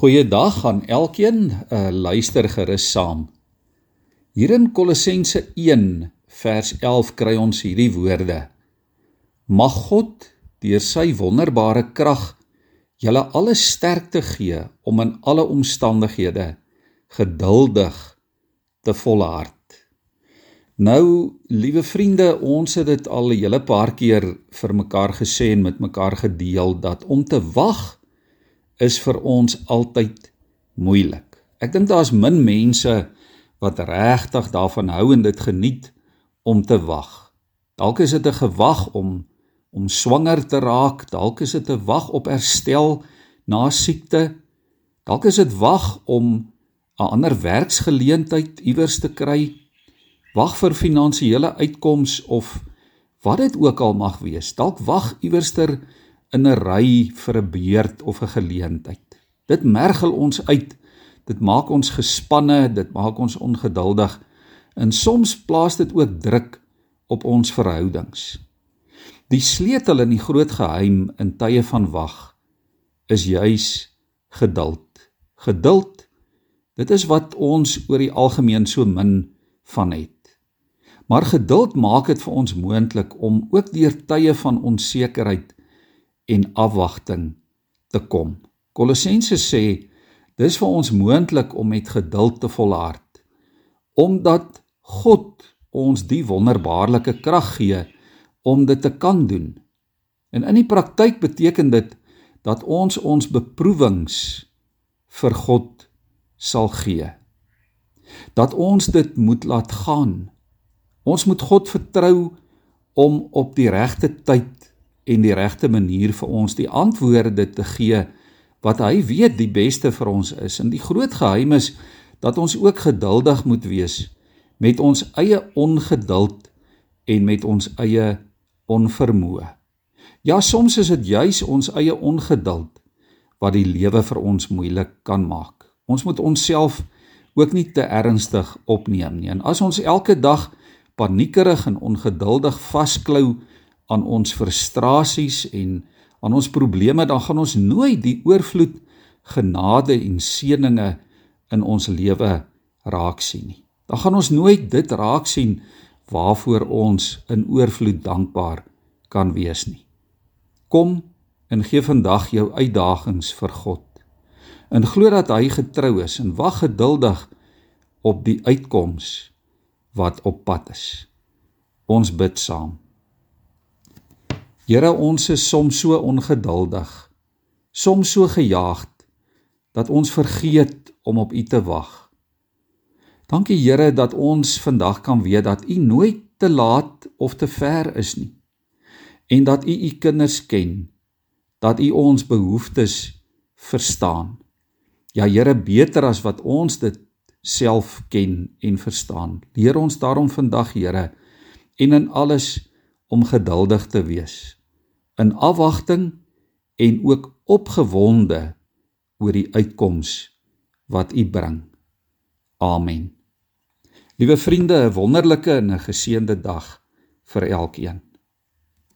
Goeiedag aan elkeen, uh, luister gerus saam. Hier in Kolossense 1 vers 11 kry ons hierdie woorde: Mag God deur sy wonderbare krag julle alle sterkte gee om in alle omstandighede geduldig te volhard. Nou, liewe vriende, ons het dit al 'n hele paar keer vir mekaar gesê en met mekaar gedeel dat om te wag is vir ons altyd moeilik. Ek dink daar's min mense wat regtig daarvan hou en dit geniet om te wag. Dalk is dit 'n gewag om om swanger te raak, dalk is dit 'n wag op herstel na siekte. Dalk is dit wag om 'n ander werksgeleentheid iewers te kry. Wag vir finansiële uitkoms of wat dit ook al mag wees. Dalk wag iewerster in 'n ry vir 'n beurt of 'n geleentheid. Dit mergel ons uit. Dit maak ons gespanne, dit maak ons ongeduldig en soms plaas dit ook druk op ons verhoudings. Die sleutel in die groot geheim in tye van wag is juis geduld. Geduld. Dit is wat ons oor die algemeen so min van het. Maar geduld maak dit vir ons moontlik om ook deur tye van onsekerheid en afwagting te kom. Kolossense sê dis vir ons moontlik om met geduld te volhard omdat God ons die wonderbaarlike krag gee om dit te kan doen. En in die praktyk beteken dit dat ons ons beproewings vir God sal gee. Dat ons dit moet laat gaan. Ons moet God vertrou om op die regte tyd en die regte manier vir ons die antwoorde te gee wat hy weet die beste vir ons is. En die groot geheim is dat ons ook geduldig moet wees met ons eie ongeduld en met ons eie onvermoë. Ja, soms is dit juis ons eie ongeduld wat die lewe vir ons moeilik kan maak. Ons moet onsself ook nie te ernstig opneem nie. En as ons elke dag paniekerig en ongeduldig vasklou aan ons frustrasies en aan ons probleme, dan gaan ons nooit die oorvloed genade en seëninge in ons lewe raak sien nie. Dan gaan ons nooit dit raak sien waarvoor ons in oorvloed dankbaar kan wees nie. Kom en gee vandag jou uitdagings vir God. En glo dat hy getrou is en wag geduldig op die uitkoms wat op pad is. Ons bid saam. Here, ons is soms so ongeduldig, soms so gejaagd dat ons vergeet om op U te wag. Dankie Here dat ons vandag kan weet dat U nooit te laat of te ver is nie en dat U U kinders ken, dat U ons behoeftes verstaan. Ja Here, beter as wat ons dit self ken en verstaan. Leer ons daarom vandag, Here, en in alles om geduldig te wees in afwagting en ook opgewonde oor die uitkoms wat U bring. Amen. Liewe vriende, 'n wonderlike en 'n geseënde dag vir elkeen.